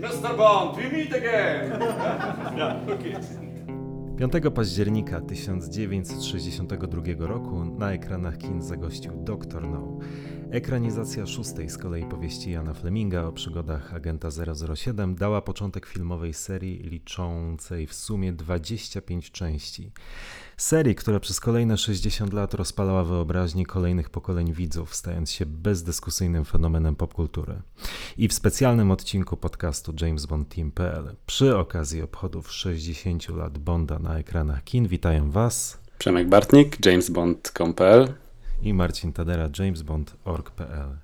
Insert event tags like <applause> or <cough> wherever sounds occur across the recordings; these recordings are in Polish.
Mr. Bond, we meet again! yeah, okay. 5 października 1962 roku na ekranach kin zagościł Dr. No. Ekranizacja szóstej z kolei powieści Jana Fleminga o przygodach agenta 007 dała początek filmowej serii liczącej w sumie 25 części. Serii, która przez kolejne 60 lat rozpalała wyobraźnię kolejnych pokoleń widzów, stając się bezdyskusyjnym fenomenem popkultury. I w specjalnym odcinku podcastu James Bond Team.pl przy okazji obchodów 60 lat Bonda na ekranach kin witają Was Przemek Bartnik, jamesbond.com.pl i Marcin Tadera, jamesbond.org.pl.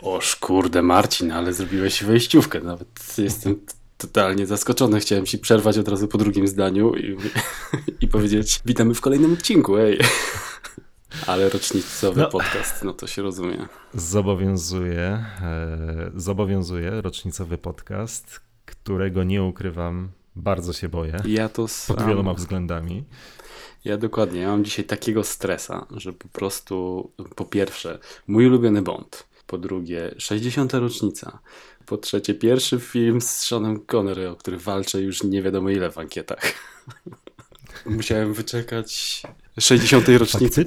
Oż kurde Marcin, ale zrobiłeś wejściówkę, nawet jestem totalnie zaskoczony. Chciałem ci przerwać od razu po drugim zdaniu i, <laughs> i powiedzieć witamy w kolejnym odcinku, ej. <laughs> Ale rocznicowy no, podcast, no to się rozumie. Zobowiązuję, e, zobowiązuję rocznicowy podcast, którego nie ukrywam, bardzo się boję. Ja to sam. Pod wieloma względami. Ja dokładnie, ja mam dzisiaj takiego stresa, że po prostu po pierwsze mój ulubiony Bond, po drugie 60. rocznica, po trzecie pierwszy film z Seanem Connery, o który walczę już nie wiadomo ile w ankietach. <laughs> Musiałem wyczekać 60. rocznicy,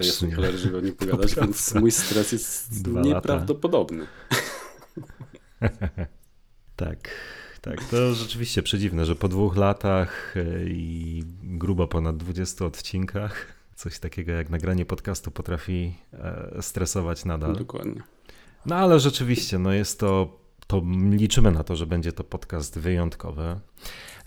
żeby o nim pogadać, więc mój stres jest Dwa nieprawdopodobny. <laughs> tak. Tak, to rzeczywiście przedziwne, że po dwóch latach e, i grubo ponad 20 odcinkach coś takiego jak nagranie podcastu potrafi e, stresować nadal. Dokładnie. No ale rzeczywiście, no jest to, to liczymy na to, że będzie to podcast wyjątkowy,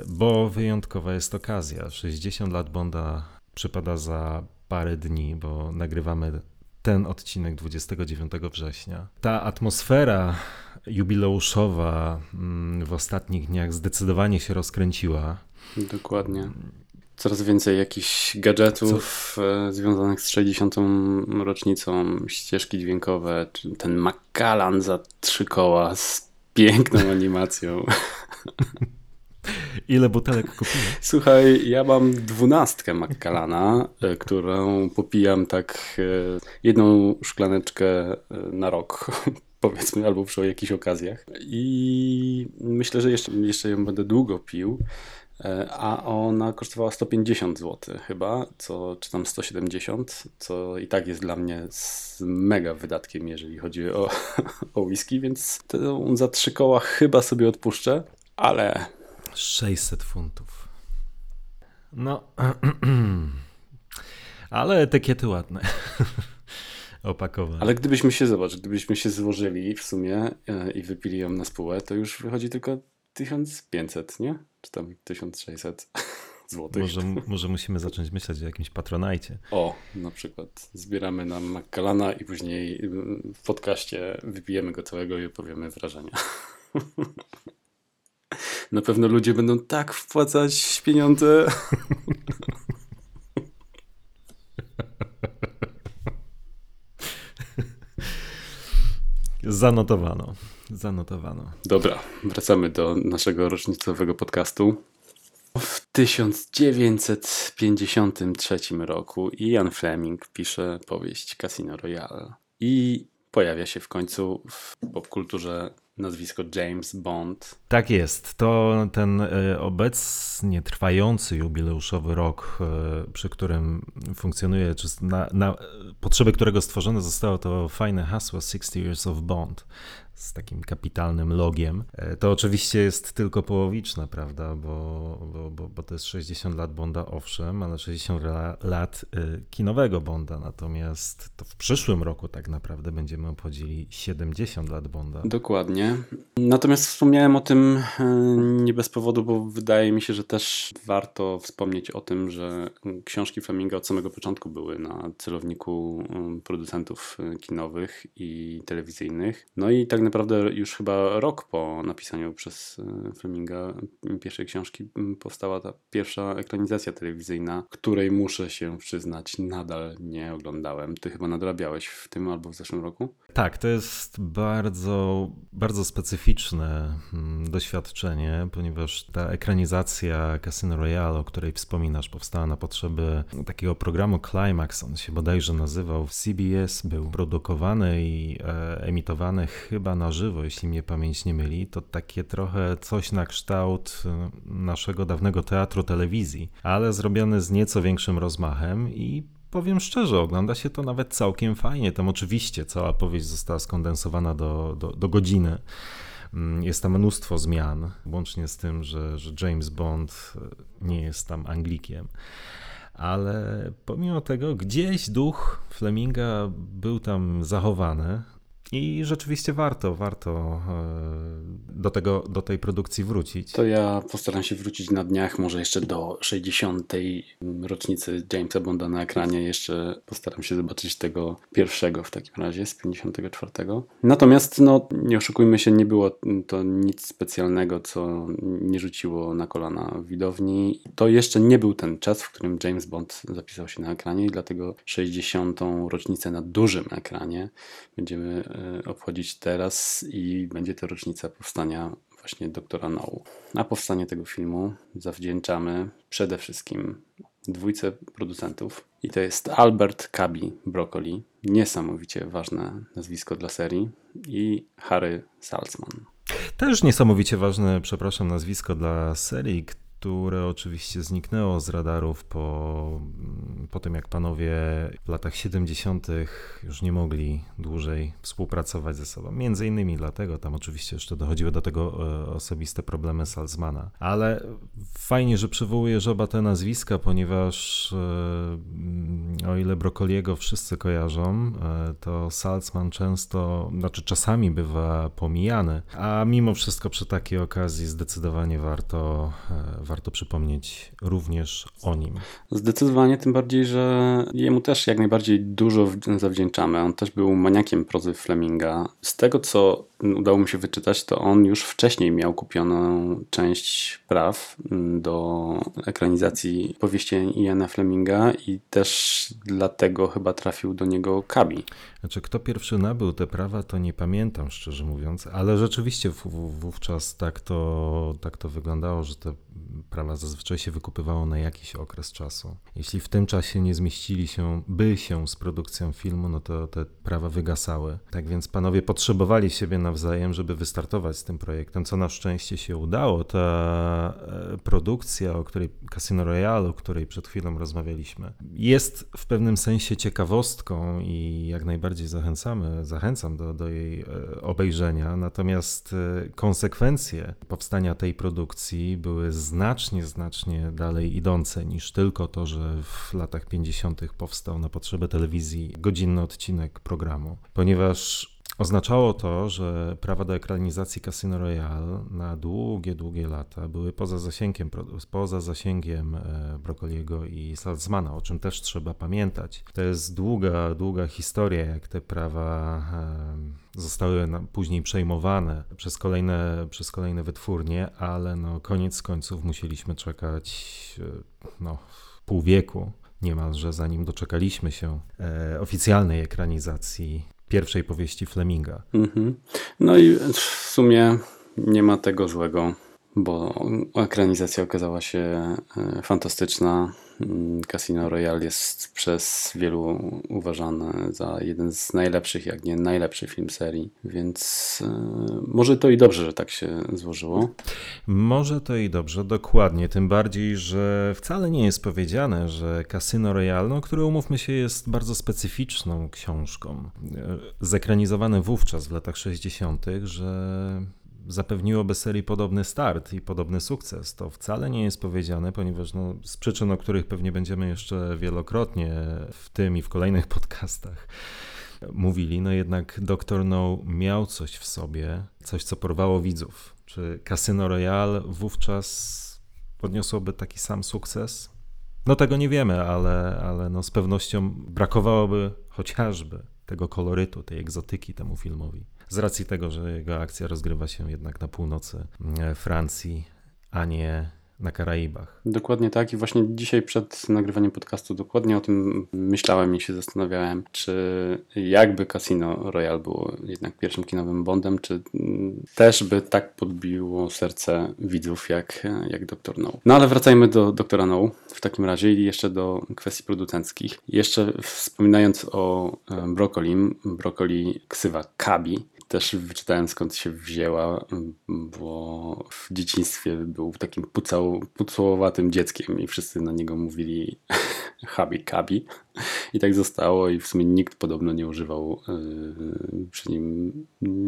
bo wyjątkowa jest okazja. 60 lat Bonda przypada za parę dni, bo nagrywamy ten odcinek 29 września. Ta atmosfera jubileuszowa mm, w ostatnich dniach zdecydowanie się rozkręciła. Dokładnie. Coraz więcej jakichś gadżetów Co? E, związanych z 60. rocznicą, ścieżki dźwiękowe, ten Macallan za trzy koła z piękną animacją. <laughs> Ile butelek kupiłeś? Słuchaj, ja mam dwunastkę Maccalana, e, którą popijam tak e, jedną szklaneczkę na rok <laughs> powiedzmy, albo przy jakichś okazjach. I myślę, że jeszcze, jeszcze ją będę długo pił. E, a ona kosztowała 150 zł chyba, co, czy tam 170, co i tak jest dla mnie mega wydatkiem, jeżeli chodzi o, <laughs> o whisky, więc za trzy koła chyba sobie odpuszczę, ale... 600 funtów. No, <clears throat> ale etykiety ładne. <laughs> opakowanie. Ale gdybyśmy się, zobacz, gdybyśmy się złożyli w sumie e, i wypili ją na spółę, to już wychodzi tylko 1500, nie? Czy tam 1600 <laughs> złotych. Może, może musimy zacząć myśleć o jakimś patronajcie. O, na przykład zbieramy nam Macalana i później w podcaście wypijemy go całego i opowiemy wrażenia. <laughs> Na pewno ludzie będą tak wpłacać pieniądze. Zanotowano. Zanotowano. Dobra, wracamy do naszego rocznicowego podcastu. W 1953 roku Ian Fleming pisze powieść Casino Royale i pojawia się w końcu w popkulturze nazwisko James Bond. Tak jest. To ten e, obecnie trwający jubileuszowy rok, e, przy którym funkcjonuje, czy na, na potrzeby którego stworzone zostało to fajne hasło 60 Years of Bond z takim kapitalnym logiem. E, to oczywiście jest tylko połowiczne, prawda, bo, bo, bo, bo to jest 60 lat Bonda, owszem, ale 60 lat y, kinowego Bonda, natomiast to w przyszłym roku tak naprawdę będziemy obchodzili 70 lat Bonda. Dokładnie. Natomiast wspomniałem o tym y, nie bez powodu, bo wydaje mi się, że też warto wspomnieć o tym, że książki Fleminga od samego początku były na celowniku producentów kinowych i telewizyjnych. No i tak naprawdę już chyba rok po napisaniu przez e, Fleminga pierwszej książki powstała ta pierwsza ekranizacja telewizyjna, której muszę się przyznać, nadal nie oglądałem. Ty chyba nadrabiałeś w tym albo w zeszłym roku? Tak, to jest bardzo, bardzo specyficzne doświadczenie, ponieważ ta ekranizacja Casino Royale, o której wspominasz, powstała na potrzeby takiego programu Climax, on się bodajże nazywał w CBS, był produkowany i e, emitowany chyba na żywo, jeśli mnie pamięć nie myli, to takie trochę coś na kształt e, naszego dawnego teatru telewizji, ale zrobione z nieco większym rozmachem i powiem szczerze, ogląda się to nawet całkiem fajnie. Tam oczywiście cała powieść została skondensowana do, do, do godziny. Mm, jest tam mnóstwo zmian, łącznie z tym, że, że James Bond e, nie jest tam Anglikiem. Ale pomimo tego, gdzieś duch Fleminga był tam zachowany. I rzeczywiście warto, warto e, do, tego, do tej produkcji wrócić. To ja postaram się wrócić na dniach, może jeszcze do 60. rocznicy Jamesa Bonda na ekranie. Jeszcze postaram się zobaczyć tego pierwszego w takim razie z 54. Natomiast, no, nie oszukujmy się, nie było to nic specjalnego, co nie rzuciło na kolana widowni. To jeszcze nie był ten czas, w którym James Bond zapisał się na ekranie i dlatego 60. rocznicę na dużym ekranie będziemy e, obchodzić teraz i będzie to rocznica powstania właśnie doktora No. A powstanie tego filmu zawdzięczamy przede wszystkim dwójce producentów i to jest Albert Kabi Broccoli, niesamowicie ważne nazwisko dla serii i Harry Salzman. Też niesamowicie ważne, przepraszam, nazwisko dla serii, które oczywiście zniknęło z radarów po, po tym, jak panowie w latach 70. już nie mogli dłużej współpracować ze sobą. Między innymi dlatego, tam oczywiście jeszcze dochodziły do tego e, osobiste problemy Salzmana. Ale fajnie, że przywołujesz oba te nazwiska, ponieważ e, o ile Brokoliego wszyscy kojarzą, e, to Salzman często, znaczy czasami bywa pomijany, a mimo wszystko przy takiej okazji zdecydowanie warto, warto warto przypomnieć również o nim. Zdecydowanie, tym bardziej, że jemu też jak najbardziej dużo zawdzięczamy. On też był maniakiem prozy Fleminga. Z tego, co udało mi się wyczytać, to on już wcześniej miał kupioną część praw do ekranizacji powieści Iana Fleminga i też dlatego chyba trafił do niego Kabi. Znaczy, kto pierwszy nabył te prawa, to nie pamiętam, szczerze mówiąc, ale rzeczywiście wówczas tak to, tak to wyglądało, że te prawa zazwyczaj się wykupywało na jakiś okres czasu. Jeśli w tym czasie nie zmieścili się, by się z produkcją filmu, no to te prawa wygasały. Tak więc panowie potrzebowali siebie nawzajem, żeby wystartować z tym projektem, co na szczęście się udało. Ta e, produkcja, o której Casino Royale, o której przed chwilą rozmawialiśmy, jest w pewnym sensie ciekawostką i jak najbardziej zachęcamy, zachęcam do, do jej e, obejrzenia. Natomiast e, konsekwencje powstania tej produkcji były znacznie, znacznie dalej idące niż tylko to, że w latach 50. powstał na potrzeby telewizji godzinny odcinek programu, ponieważ Oznaczało to, że prawa do ekranizacji Casino Royale na długie, długie lata były poza zasięgiem, poza zasięgiem e, Brokoliego i Salzmana, o czym też trzeba pamiętać. To jest długa, długa historia, jak te prawa e, zostały później przejmowane przez kolejne, przez kolejne wytwórnie, ale no, koniec końców musieliśmy czekać e, no, pół wieku niemalże, zanim doczekaliśmy się e, oficjalnej ekranizacji pierwszej powieści Fleminga. Mhm. No i w sumie nie ma tego złego, bo ekranizacja okazała się e, fantastyczna. Mm, Casino Royale jest przez wielu uważany za jeden z najlepszych, jak nie najlepszy film serii, więc e, może to i dobrze, że tak się złożyło. Może to i dobrze, dokładnie. Tym bardziej, że wcale nie jest powiedziane, że Casino Royale, no, który umówmy się, jest bardzo specyficzną książką, e, zekranizowane wówczas w latach 60., że zapewniłoby serii podobny start i podobny sukces. To wcale nie jest powiedziane, ponieważ no, z przyczyn, o których pewnie będziemy jeszcze wielokrotnie w tym i w kolejnych <laughs> podcastach mówili, no jednak Dr. No miał coś w sobie, coś co porwało widzów. Czy Casino Royale wówczas podniosłoby taki sam sukces? No tego nie wiemy, ale, ale no z pewnością brakowałoby chociażby tego kolorytu, tej egzotyki temu filmowi z racji tego, że jego akcja rozgrywa się jednak na północy e, Francji, a nie na Karaibach. Dokładnie tak i właśnie dzisiaj przed nagrywaniem podcastu dokładnie o tym myślałem i się zastanawiałem, czy jakby Casino Royale było jednak pierwszym kinowym Bondem, czy też by tak podbiło serce widzów jak, jak Dr. No. No ale wracajmy do Doktora No w takim razie i jeszcze do kwestii producenckich. Jeszcze wspominając o e, Brokolim, Brokoli ksywa Kabi, też wyczytałem skąd się wzięła, bo w dzieciństwie był takim pucał, dzieckiem i wszyscy na niego mówili <laughs> Habi Kabi. I tak zostało i w sumie nikt podobno nie używał yy, przy nim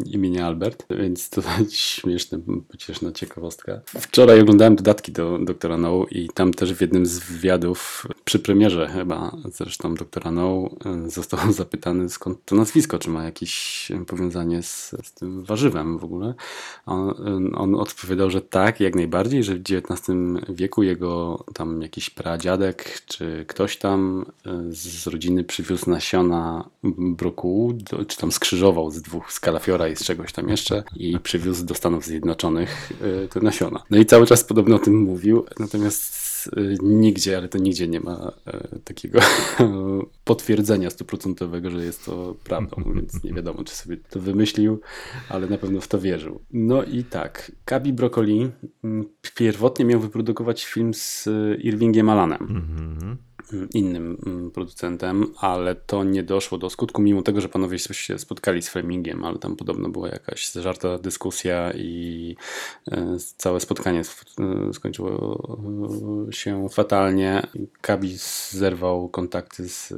imienia Albert, więc to <laughs> śmieszne, pocieszna ciekawostka. Wczoraj oglądałem dodatki do Doktora No i tam też w jednym z wywiadów przy premierze chyba zresztą Doktora No został <laughs> zapytany skąd to nazwisko, czy ma jakieś powiązanie z, z tym warzywem w ogóle. On, on odpowiadał, że tak, jak najbardziej, że w XIX wieku jego tam jakiś pradziadek czy ktoś tam yy, z rodziny przywiózł nasiona brokułu, czy tam skrzyżował z dwóch, z kalafiora i z czegoś tam jeszcze i przywiózł do Stanów Zjednoczonych te nasiona. No i cały czas podobno o tym mówił, natomiast y, nigdzie, ale to nigdzie nie ma y, takiego <laughs> potwierdzenia stuprocentowego, że jest to prawdą, więc nie wiadomo, czy sobie to wymyślił, ale na pewno w to wierzył. No i tak, Kabi Broccoli mm, pierwotnie miał wyprodukować film z Irvingiem Alanem. Mm -hmm innym mm, producentem, ale to nie doszło do skutku, mimo tego, że panowie się spotkali z Flemingiem, ale tam podobno była jakaś zażarta dyskusja i e, całe spotkanie e, skończyło się fatalnie. Kabi zerwał kontakty z e,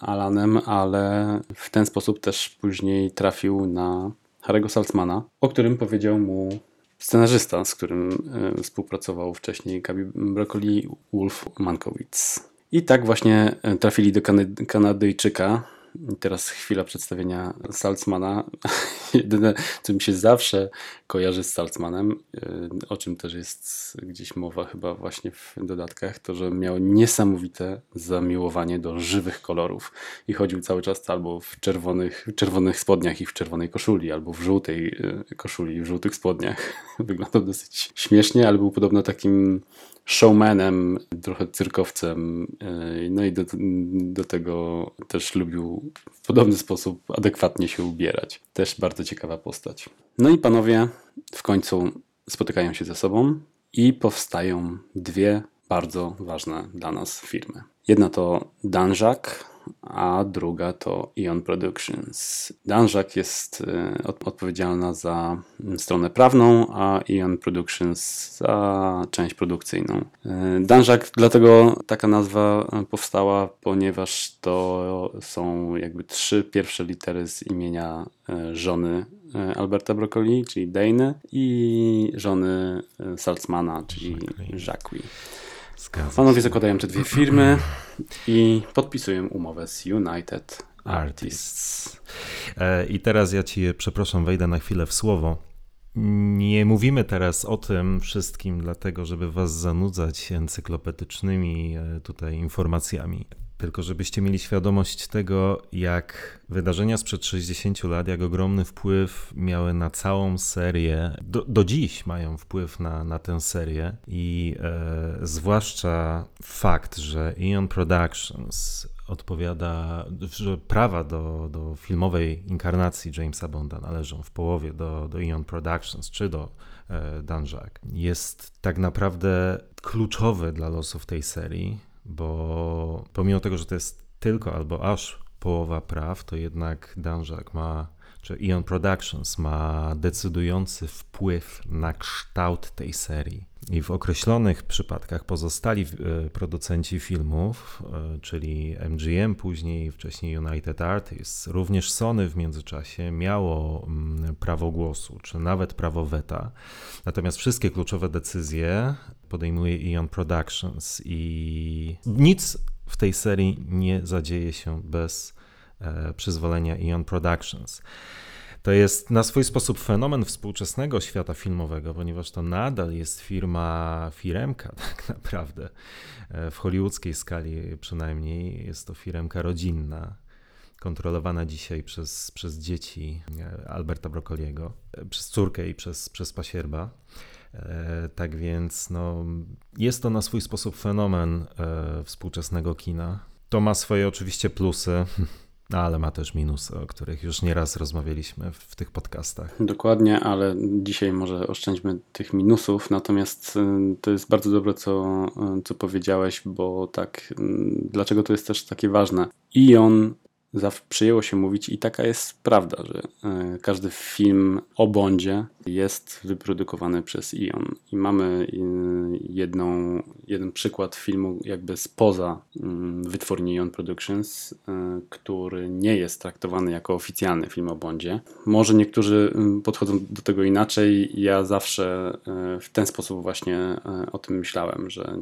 Alanem, ale w ten sposób też później trafił na Harry'ego Saltzmana, o którym powiedział mu scenarzysta, z którym współpracował wcześniej Kabi Broccoli, Wolf Mankowitz. I tak właśnie e, trafili do Kany Kanadyjczyka. teraz chwila przedstawienia Salzmana. <laughs> Jedyne, co mi się zawsze kojarzy z Salzmanem, e, o czym też jest gdzieś mowa chyba właśnie w dodatkach, to że miał niesamowite zamiłowanie do żywych kolorów i chodził cały czas albo w czerwonych, czerwonych spodniach i w czerwonej koszuli, albo w żółtej e, koszuli i w żółtych spodniach. <laughs> Wyglądał dosyć śmiesznie, ale był podobno takim showmanem, trochę cyrkowcem, e, no i do, do tego też lubił w podobny sposób adekwatnie się ubierać. Też bardzo ciekawa postać. No i panowie w końcu spotykają się ze sobą i powstają dwie bardzo ważne dla nas firmy. Jedna to Danjak, a druga to Ion Productions. Danjak jest y, odpowiedzialna za stronę prawną, a Ion Productions za część produkcyjną. Y, Danjak dlatego taka nazwa powstała, ponieważ to są jakby trzy pierwsze litery z imienia y, żony Alberta Broccoli, czyli Dane i żony Salzmana, czyli Jacques. Panowie zakładają te dwie firmy i podpisują umowę z United Artists. E, I teraz ja ci, przepraszam, wejdę na chwilę w słowo. Nie mówimy teraz o tym wszystkim, dlatego żeby was zanudzać encyklopedycznymi e, tutaj informacjami. Tylko żebyście mieli świadomość tego, jak wydarzenia sprzed 60 lat, jak ogromny wpływ miały na całą serię, do, do dziś mają wpływ na, na tę serię i e, zwłaszcza fakt, że Eon Productions odpowiada, że prawa do, do filmowej inkarnacji Jamesa Bonda należą w połowie do, do Eon Productions czy do e, jest tak naprawdę kluczowy dla losów tej serii bo pomimo tego, że to jest tylko albo aż połowa praw, to jednak Danjak ma, czy Ion Productions ma decydujący wpływ na kształt tej serii. I w określonych przypadkach pozostali e, producenci filmów, e, czyli MGM, później wcześniej United Artists, również Sony w międzyczasie miało mm, prawo głosu, czy nawet prawo weta. Natomiast wszystkie kluczowe decyzje podejmuje Eon Productions i nic w tej serii nie zadzieje się bez e, przyzwolenia Eon Productions. To jest na swój sposób fenomen współczesnego świata filmowego, ponieważ to nadal jest firma, firemka <laughs> tak naprawdę. E, w hollywoodzkiej skali przynajmniej jest to firemka rodzinna, kontrolowana dzisiaj przez, przez dzieci e, Alberta Broccoliego, e, przez córkę i przez, przez pasierba. Tak więc no, jest to na swój sposób fenomen współczesnego kina. To ma swoje oczywiście plusy. <laughs> No, ale ma też minusy, o których już nieraz rozmawialiśmy w, tych podcastach. Dokładnie, ale dzisiaj może oszczędźmy tych minusów. Natomiast y, to jest bardzo dobre, co, y, co powiedziałeś, bo tak, y, dlaczego to jest też takie ważne? Ion przyjęło się mówić i taka jest prawda, że e, każdy film o Bondzie jest wyprodukowany przez Ion i mamy e, jedną, jeden przykład filmu jakby spoza mm, wytwórni Ion Productions, e, który nie jest traktowany jako oficjalny film o Bondzie. Może niektórzy mm, podchodzą do tego inaczej. Ja zawsze w ten sposób właśnie o tym myślałem, że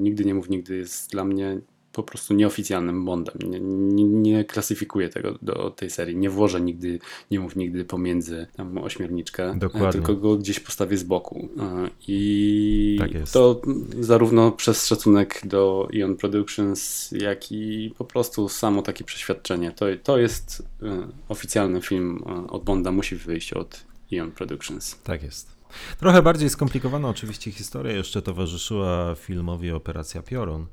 nigdy nie mów nigdy jest dla mnie po prostu nieoficjalnym Bondem. Nie, nie, nie, klasyfikuję tego do tej serii. Nie włożę nigdy, nie mów nigdy pomiędzy tam ośmiorniczkę, Dokładnie. tylko go gdzieś postawię z boku. E, I tak to zarówno przez szacunek do Ion Productions, jak i po prostu samo takie przeświadczenie. To, to jest e, oficjalny film e, od Bonda, musi wyjść od Ion Productions. Tak jest. Trochę bardziej skomplikowana oczywiście historia jeszcze towarzyszyła filmowi Operacja Piorun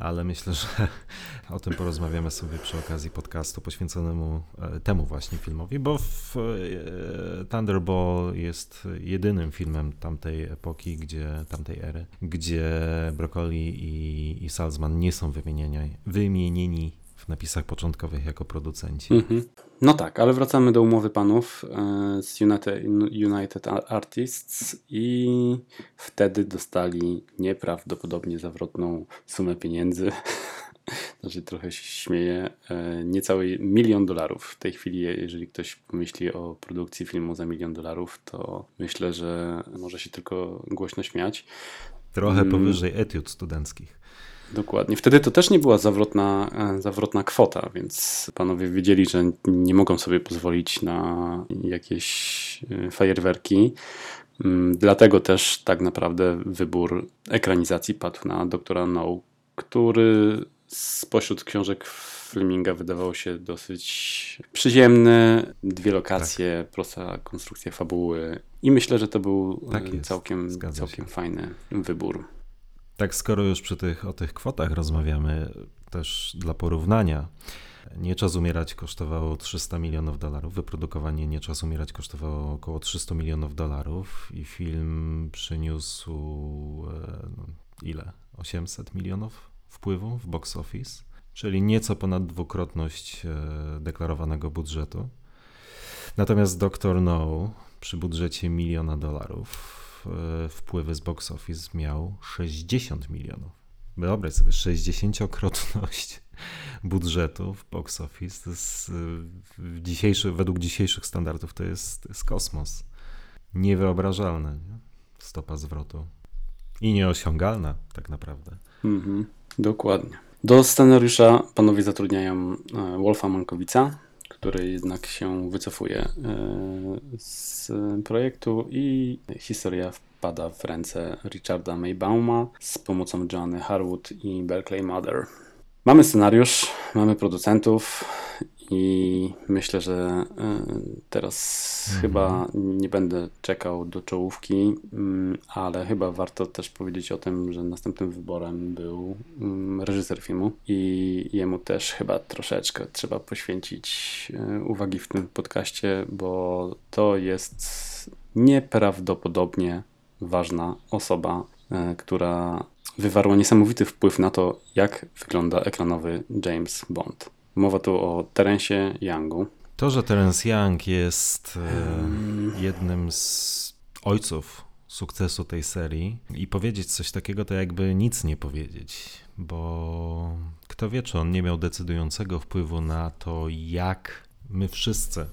ale myślę, że <laughs> o tym porozmawiamy sobie przy okazji podcastu poświęconemu e, temu właśnie filmowi, bo e, Thunderball jest jedynym filmem tamtej epoki, gdzie, tamtej ery, gdzie Broccoli i, i Salzman nie są wymienieni, wymienieni w napisach początkowych jako producenci. Mhm. No tak, ale wracamy do umowy panów e, z United, United Artists i wtedy dostali nieprawdopodobnie zawrotną sumę pieniędzy. <laughs> Znaczy trochę się śmieję. E, niecały milion dolarów. W tej chwili, jeżeli ktoś pomyśli o produkcji filmu za milion dolarów, to myślę, że może się tylko głośno śmiać. Trochę mm. powyżej etiud studenckich. Dokładnie. Wtedy to też nie była zawrotna, e, zawrotna kwota, więc panowie wiedzieli, że nie mogą sobie pozwolić na jakieś e, fajerwerki. Mm, dlatego też tak naprawdę wybór ekranizacji padł na doktora No, który spośród książek Fleminga wydawał się dosyć przyziemny. Dwie lokacje, tak. prosta konstrukcja fabuły i myślę, że to był tak całkiem, całkiem fajny wybór. Tak, skoro już przy tych, o tych kwotach rozmawiamy, też dla porównania, Nie czas umierać kosztowało 300 milionów dolarów, wyprodukowanie Nie czas umierać kosztowało około 300 milionów dolarów i film przyniósł e, no, ile? 800 milionów wpływu w box office, czyli nieco ponad dwukrotność e, deklarowanego budżetu. Natomiast Doctor No przy budżecie miliona dolarów wpływy z box office miał 60 milionów. Wyobraź sobie, 60-krotność <laughs> budżetu w box office. Jest, e, dzisiejszy, według dzisiejszych standardów to jest, to jest kosmos. Niewyobrażalne. Nie? Stopa zwrotu. I nieosiągalna tak naprawdę. Mhm, dokładnie. Do scenariusza panowie zatrudniają e, Wolfa Mankowica, który jednak się wycofuje e, z projektu i historia wpada w ręce Richarda Maybauma z pomocą Joanny Harwood i Berkeley Mother. Mamy scenariusz, mamy producentów i myślę, że e, teraz mhm. chyba nie będę czekał do czołówki, mm, ale chyba warto też powiedzieć o tym, że następnym wyborem był mm, reżyser filmu i jemu też chyba troszeczkę trzeba poświęcić e, uwagi w tym podcaście, bo to jest nieprawdopodobnie ważna osoba, e, która wywarła niesamowity wpływ na to, jak wygląda ekranowy James Bond. Mowa tu o Terensie Youngu. To, że Terence Young jest e, jednym z ojców sukcesu tej serii i powiedzieć coś takiego, to jakby nic nie powiedzieć, bo kto wie, czy on nie miał decydującego wpływu na to, jak my wszyscy,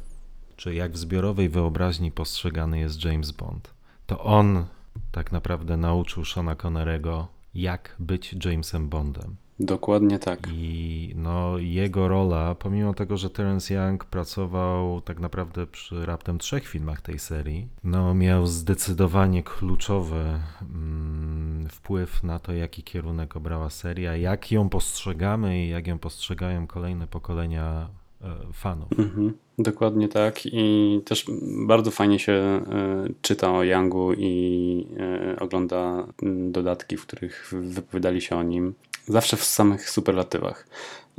czy jak w zbiorowej wyobraźni postrzegany jest James Bond. To on tak naprawdę nauczył Shona Connerego, jak być Jamesem Bondem. Dokładnie tak. I no, jego rola, pomimo tego, że Terence Young pracował tak naprawdę przy raptem trzech filmach tej serii, no, miał zdecydowanie kluczowy mm, wpływ na to, jaki kierunek obrała seria, jak ją postrzegamy i jak ją postrzegają kolejne pokolenia e, fanów. Mhm, dokładnie tak i też bardzo fajnie się e, czyta o Youngu i e, ogląda dodatki, w których wypowiadali się o nim zawsze w samych superlatywach.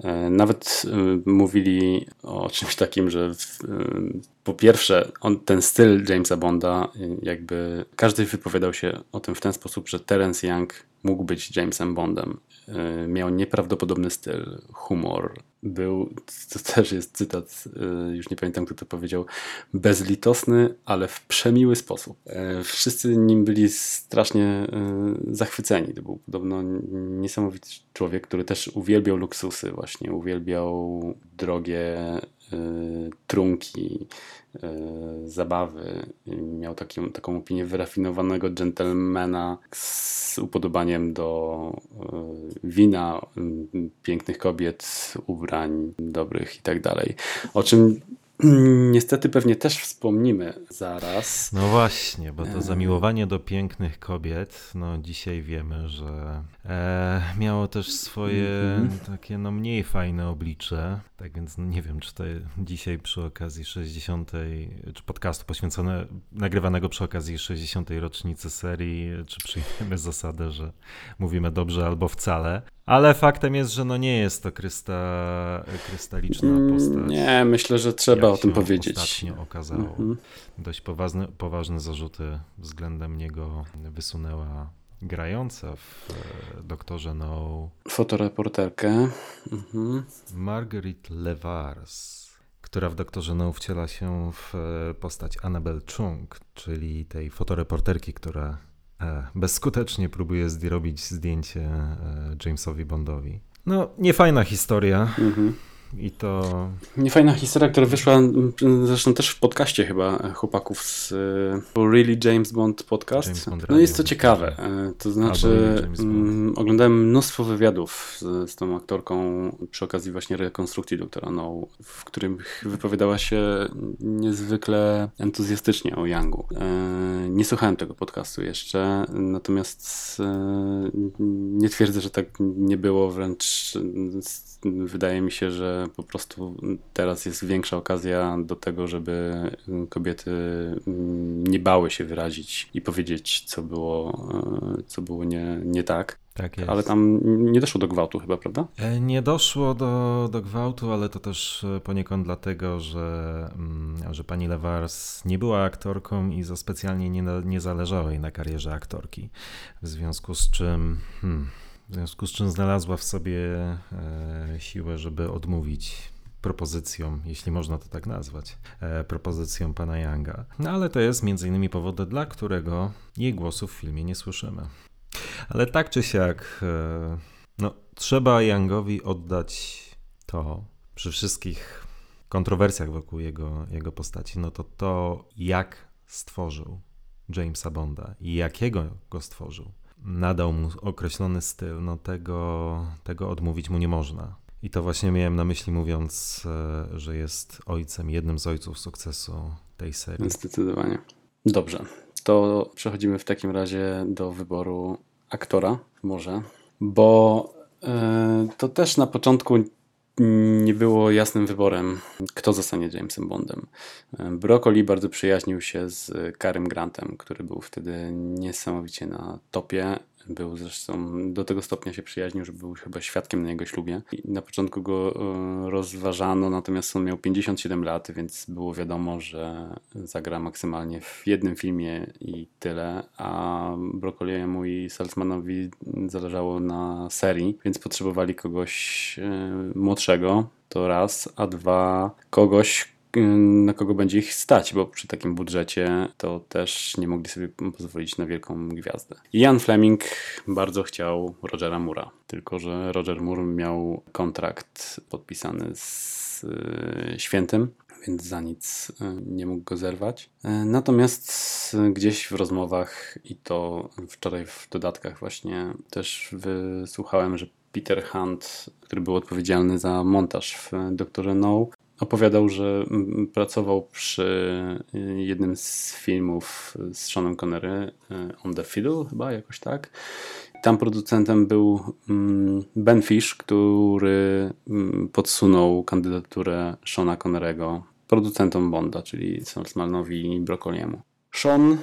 E, nawet e, mówili o <laughs> czymś takim, że e, po pierwsze on, ten styl Jamesa Bonda, jakby każdy wypowiadał się o tym w ten sposób, że Terence Young mógł być Jamesem Bondem. Miał nieprawdopodobny styl, humor, był, to też jest cytat, y, już nie pamiętam kto to powiedział, bezlitosny, ale w przemiły sposób. E, wszyscy nim byli strasznie y, zachwyceni. To był podobno niesamowity człowiek, który też uwielbiał luksusy, właśnie uwielbiał drogie y, trunki, zabawy. Miał taki, taką opinię wyrafinowanego dżentelmena z upodobaniem do wina, pięknych kobiet, ubrań dobrych i tak dalej. O czym Niestety pewnie też wspomnimy zaraz. No właśnie, bo to zamiłowanie do pięknych kobiet, no dzisiaj wiemy, że e, miało też swoje mm -hmm. takie no mniej fajne oblicze. Tak więc no nie wiem, czy to dzisiaj przy okazji 60. czy podcastu poświęcone, nagrywanego przy okazji 60. rocznicy serii, czy przyjmiemy zasadę, że mówimy dobrze albo wcale. Ale faktem jest, że no nie jest to krysta, krystaliczna mm, postać. Nie, myślę, że trzeba o tym powiedzieć. Ostatnio okazało. -hmm. Dość poważne, poważne zarzuty względem niego wysunęła grająca w e, Doktorze No. Fotoreporterkę. Mhm. Marguerite Levars, która w Doktorze No wciela się w e, postać Annabelle Chung, czyli tej fotoreporterki, która bezskutecznie próbuje zrobić zdjęcie Jamesowi Bondowi. No, niefajna historia. Mhm. I to. Niefajna historia, która wyszła zresztą też w podcaście chyba chłopaków z Really James Bond podcast. James Bond no jest to ciekawe. E, to znaczy, oglądałem mnóstwo wywiadów z, z, tą aktorką przy okazji właśnie rekonstrukcji doktora No, w którym wypowiadała się niezwykle entuzjastycznie o Youngu. E, nie słuchałem tego podcastu jeszcze, natomiast e, nie twierdzę, że tak nie było, wręcz wydaje mi się, że po prostu teraz jest większa okazja do tego, żeby kobiety nie bały się wyrazić i powiedzieć, co było, co było nie, nie tak. Tak jest. Ale tam nie doszło do gwałtu chyba, prawda? E, nie doszło do, do gwałtu, ale to też poniekąd dlatego, że, mm, że pani Lewars nie była aktorką i za specjalnie nie, nie zależało jej na karierze aktorki. W związku z czym... Hmm, w związku z czym znalazła w sobie e, siłę, żeby odmówić propozycją, jeśli można to tak nazwać, e, propozycją pana Younga. No ale to jest między innymi powód, dla którego jej głosu w filmie nie słyszymy. Ale tak czy siak, e, no, trzeba Youngowi oddać to przy wszystkich kontrowersjach wokół jego, jego postaci, no to to, jak stworzył Jamesa Bonda i jakiego go stworzył, nadał mu określony styl, no tego, tego odmówić mu nie można. I to właśnie miałem na myśli mówiąc, e, że jest ojcem, jednym z ojców sukcesu tej serii. Zdecydowanie. Dobrze, to przechodzimy w takim razie do wyboru aktora, może, bo yy, to też na początku nie było jasnym wyborem, kto zostanie Jamesem Bondem. Broccoli bardzo przyjaźnił się z Karym Grantem, który był wtedy niesamowicie na topie był zresztą do tego stopnia się przyjaźnił, że był chyba świadkiem na jego ślubie. I na początku go e, rozważano, natomiast on miał 57 lat, więc było wiadomo, że zagra maksymalnie w jednym filmie i tyle, a Broccoliemu i Salzmanowi zależało na serii, więc potrzebowali kogoś e, młodszego, to raz, a dwa kogoś, na kogo będzie ich stać, bo przy takim budżecie to też nie mogli sobie pozwolić na wielką gwiazdę. Ian Fleming bardzo chciał Rogera Mura, tylko że Roger Moore miał kontrakt podpisany z e, Świętym, więc za nic e, nie mógł go zerwać. Natomiast gdzieś w rozmowach i to wczoraj w dodatkach właśnie też wysłuchałem, że Peter Hunt, który był odpowiedzialny za montaż w Doktorze No, opowiadał, że pracował przy y, jednym z filmów z Seanem Connery, y, On the Fiddle chyba, jakoś tak. Tam producentem był mm, Ben Fish, który mm, podsunął kandydaturę Seana Connerego producentom Bonda, czyli Salzmanowi i Broccoliemu. Sean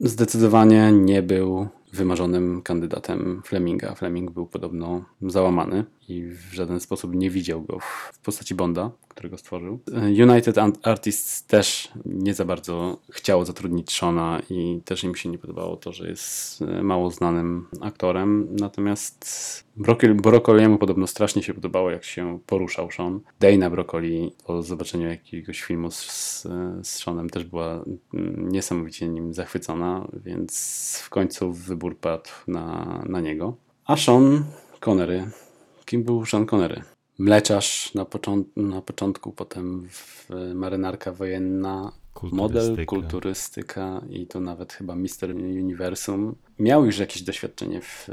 zdecydowanie nie był wymarzonym kandydatem Fleminga. Fleming był podobno załamany i w żaden sposób nie widział go w postaci Bonda, którego stworzył. United Artists też nie za bardzo chciało zatrudnić Shona i też im się nie podobało to, że jest mało znanym aktorem. Natomiast Broccoliemu podobno strasznie się podobało, jak się poruszał Sean. Dana Broccoli po zobaczeniu jakiegoś filmu z, z Seanem też była niesamowicie nim zachwycona, więc w końcu wybór padł na, na niego. A Sean Connery. Kim był Sean Connery? Mleczarz na, począ na początku, potem marynarka wojenna, model, kulturystyka i to nawet chyba Mister Universum. Miał już jakieś doświadczenie w,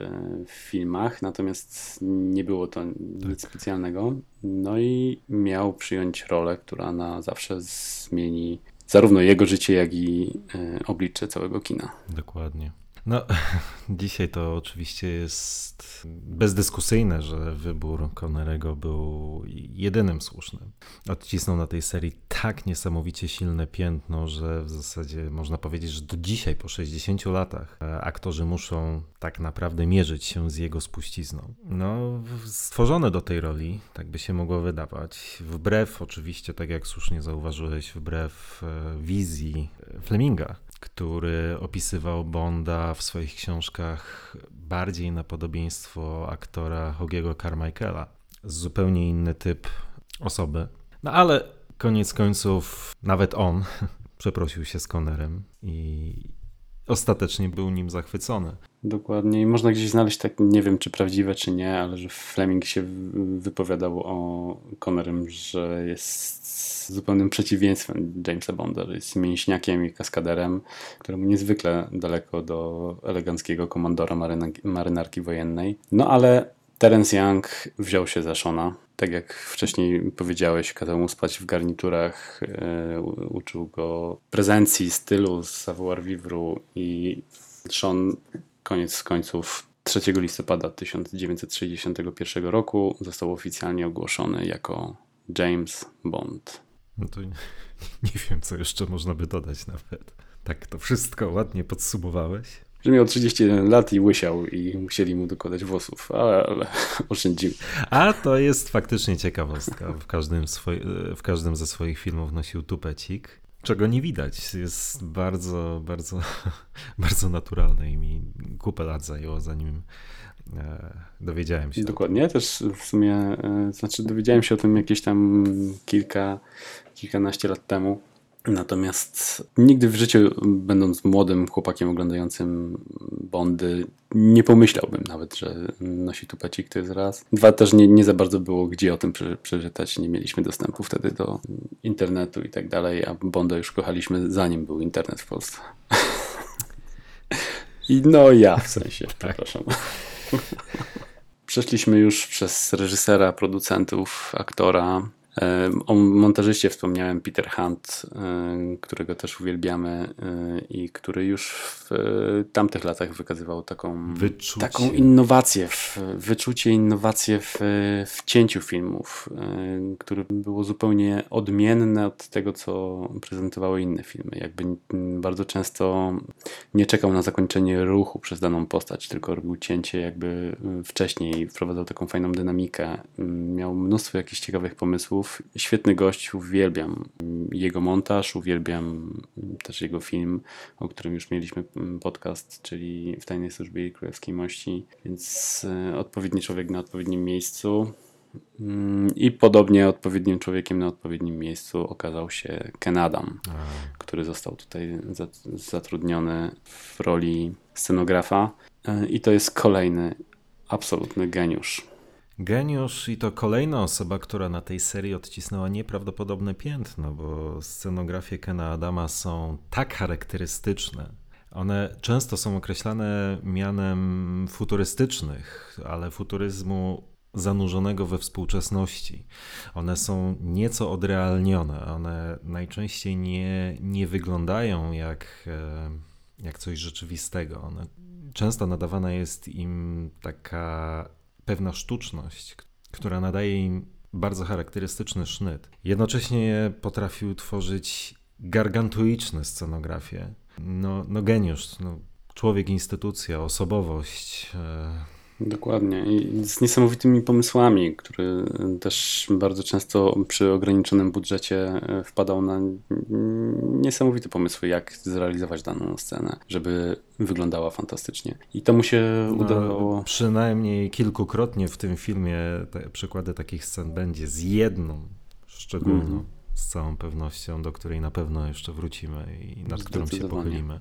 w filmach, natomiast nie było to tak. nic specjalnego. No i miał przyjąć rolę, która na zawsze zmieni zarówno jego życie, jak i y, oblicze całego kina. Dokładnie. No, <laughs> dzisiaj to oczywiście jest bezdyskusyjne, że wybór Connerego był jedynym słusznym. Odcisnął na tej serii tak niesamowicie silne piętno, że w zasadzie można powiedzieć, że do dzisiaj, po 60 latach, e, aktorzy muszą tak naprawdę mierzyć się z jego spuścizną. No, stworzone do tej roli, tak by się mogło wydawać, wbrew oczywiście, tak jak słusznie zauważyłeś, wbrew e, wizji Fleminga, który opisywał Bonda w swoich książkach bardziej na podobieństwo aktora Hogiego Carmichaela. Zupełnie inny typ osoby. No ale koniec końców nawet on <laughs> przeprosił się z Connerem i ostatecznie był nim zachwycony. Dokładnie. I można gdzieś znaleźć tak, nie wiem czy prawdziwe, czy nie, ale że Fleming się wypowiadał o Connerem, że jest zupełnym przeciwieństwem Jamesa Bonda, że jest mięśniakiem i kaskaderem, któremu niezwykle daleko do eleganckiego komandora marynarki wojennej. No ale Terence Young wziął się za Shona. Tak jak wcześniej powiedziałeś, kazał mu spać w garniturach, yy, uczył go prezencji, stylu savoir vivre i Sean koniec końców 3 listopada 1961 roku został oficjalnie ogłoszony jako James Bond. No to nie, <laughs> nie wiem, co jeszcze można by dodać nawet. Tak to wszystko ładnie podsumowałeś. Że miał 31 lat i łysiał i musieli mu dokładać włosów, ale, ale <laughs> oszczędził. A to jest faktycznie ciekawostka. W każdym, swoi, w każdym ze swoich filmów nosił tupecik, czego nie widać. Jest bardzo, bardzo, <laughs> bardzo naturalne i mi kupę lat zajęło, zanim e, dowiedziałem się. Dokładnie, też w sumie, e, znaczy dowiedziałem się o tym jakieś tam kilka kilkanaście lat temu. Natomiast nigdy w życiu, będąc młodym chłopakiem oglądającym Bondy, nie pomyślałbym nawet, że nosi tupecik, to jest raz. Dwa, też nie, nie za bardzo było gdzie o tym przeczytać, nie mieliśmy dostępu wtedy do internetu i tak dalej, a Bonda już kochaliśmy zanim był internet w Polsce. <laughs> I no ja w sensie, tak. przepraszam. <laughs> Przeszliśmy już przez reżysera, producentów, aktora, o montażyście wspomniałem Peter Hunt, którego też uwielbiamy i który już w tamtych latach wykazywał taką, taką innowację, w, wyczucie, innowację w, w cięciu filmów, które było zupełnie odmienne od tego, co prezentowały inne filmy. Jakby bardzo często nie czekał na zakończenie ruchu przez daną postać, tylko robił cięcie jakby wcześniej, wprowadzał taką fajną dynamikę. Miał mnóstwo jakichś ciekawych pomysłów Świetny gość, uwielbiam jego montaż, uwielbiam też jego film, o którym już mieliśmy podcast, czyli w Tajnej Służbie Królewskiej Mości, więc e, odpowiedni człowiek na odpowiednim miejscu. Mm, I podobnie odpowiednim człowiekiem na odpowiednim miejscu okazał się Ken Adam, który został tutaj zatrudniony w roli scenografa. E, I to jest kolejny absolutny geniusz. Geniusz i to kolejna osoba, która na tej serii odcisnęła nieprawdopodobne piętno, bo scenografie Kena Adama są tak charakterystyczne. One często są określane mianem futurystycznych, ale futuryzmu zanurzonego we współczesności. One są nieco odrealnione. One najczęściej nie, nie wyglądają jak, e, jak coś rzeczywistego. One, często nadawana jest im taka pewna sztuczność, która nadaje im bardzo charakterystyczny sznyt. Jednocześnie potrafił tworzyć gargantuiczne scenografie. No, no geniusz, no, człowiek, instytucja, osobowość. E, Dokładnie. I z niesamowitymi pomysłami, który też bardzo często przy ograniczonym budżecie e, wpadał na niesamowite pomysły, jak zrealizować daną scenę, żeby wyglądała fantastycznie. I to mu się no, udało. Przynajmniej kilkukrotnie w tym filmie te przykłady takich scen będzie z jedną szczególną. Mm -hmm. Z całą pewnością, do której na pewno jeszcze wrócimy i nad którą się pochylimy.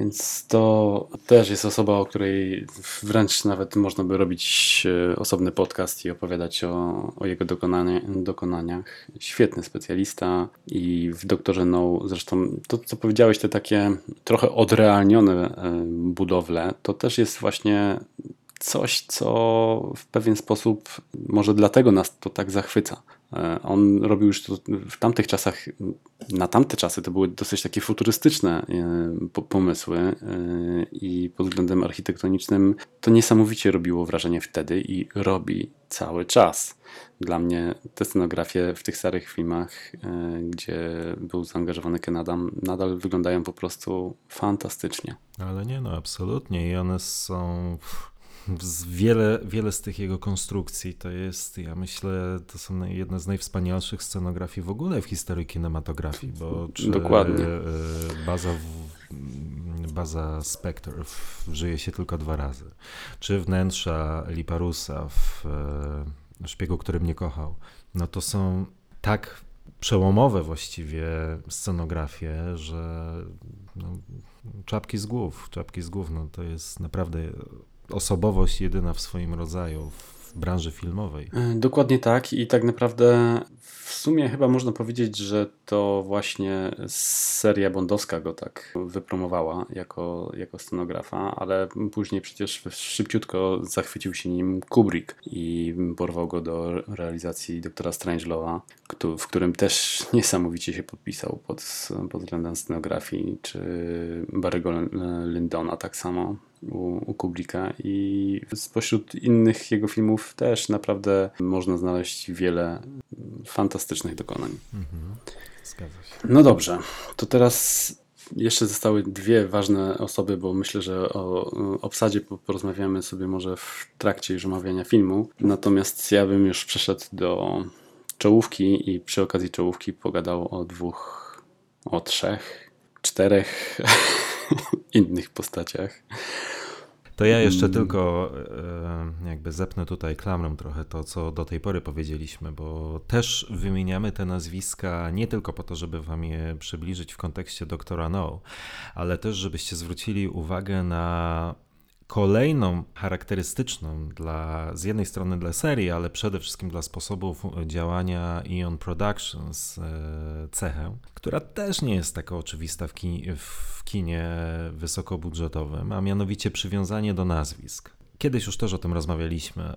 Więc to też jest osoba, o której wręcz nawet można by robić e, osobny podcast i opowiadać o, o jego dokonania, dokonaniach. Świetny specjalista i w Doktorze No, zresztą to, co powiedziałeś, te takie trochę odrealnione e, budowle, to też jest właśnie coś, co w pewien sposób może dlatego nas to tak zachwyca. E, on robił już to w tamtych czasach, na tamte czasy to były dosyć takie futurystyczne e, pomysły e, i pod względem architektonicznym to niesamowicie robiło wrażenie wtedy i robi cały czas. Dla mnie te scenografie w tych starych filmach, gdzie był zaangażowany Ken Adam, nadal wyglądają po prostu fantastycznie. Ale nie, no absolutnie i one są wiele, wiele z tych jego konstrukcji to jest, ja myślę, to są jedne z najwspanialszych scenografii w ogóle w historii kinematografii, bo czy Dokładnie. E, baza, baza Spectre żyje się tylko dwa razy, czy wnętrza Liparusa w e, Szpiegu, który mnie kochał, no to są tak przełomowe właściwie scenografie, że no, czapki z głów, czapki z głów, no to jest naprawdę osobowość jedyna w swoim rodzaju w branży filmowej. E, dokładnie tak i tak naprawdę w sumie chyba można powiedzieć, że to właśnie seria bondowska go tak wypromowała jako, jako scenografa, ale później przecież szybciutko zachwycił się nim Kubrick i porwał go do realizacji doktora Strangelowa, w którym też niesamowicie się podpisał pod, pod względem scenografii, czy Barry'ego Lyndona tak samo u, u Kubricka. I spośród innych jego filmów też naprawdę można znaleźć wiele fantastycznych dokonań. Mhm. Zgadza się. No dobrze, to teraz jeszcze zostały dwie ważne osoby, bo myślę, że o obsadzie porozmawiamy sobie może w trakcie już omawiania filmu. Natomiast ja bym już przeszedł do czołówki i przy okazji czołówki pogadał o dwóch, o trzech, czterech <laughs> innych postaciach. To ja jeszcze hmm. tylko e, jakby zepnę tutaj klamrą trochę to, co do tej pory powiedzieliśmy, bo też wymieniamy te nazwiska nie tylko po to, żeby wam je przybliżyć w kontekście doktora No, ale też żebyście zwrócili uwagę na kolejną charakterystyczną dla, z jednej strony dla serii, ale przede wszystkim dla sposobów działania Ion Productions e, cechę, która też nie jest taka oczywista w kinie, w kinie wysokobudżetowym, a mianowicie przywiązanie do nazwisk. Kiedyś już też o tym rozmawialiśmy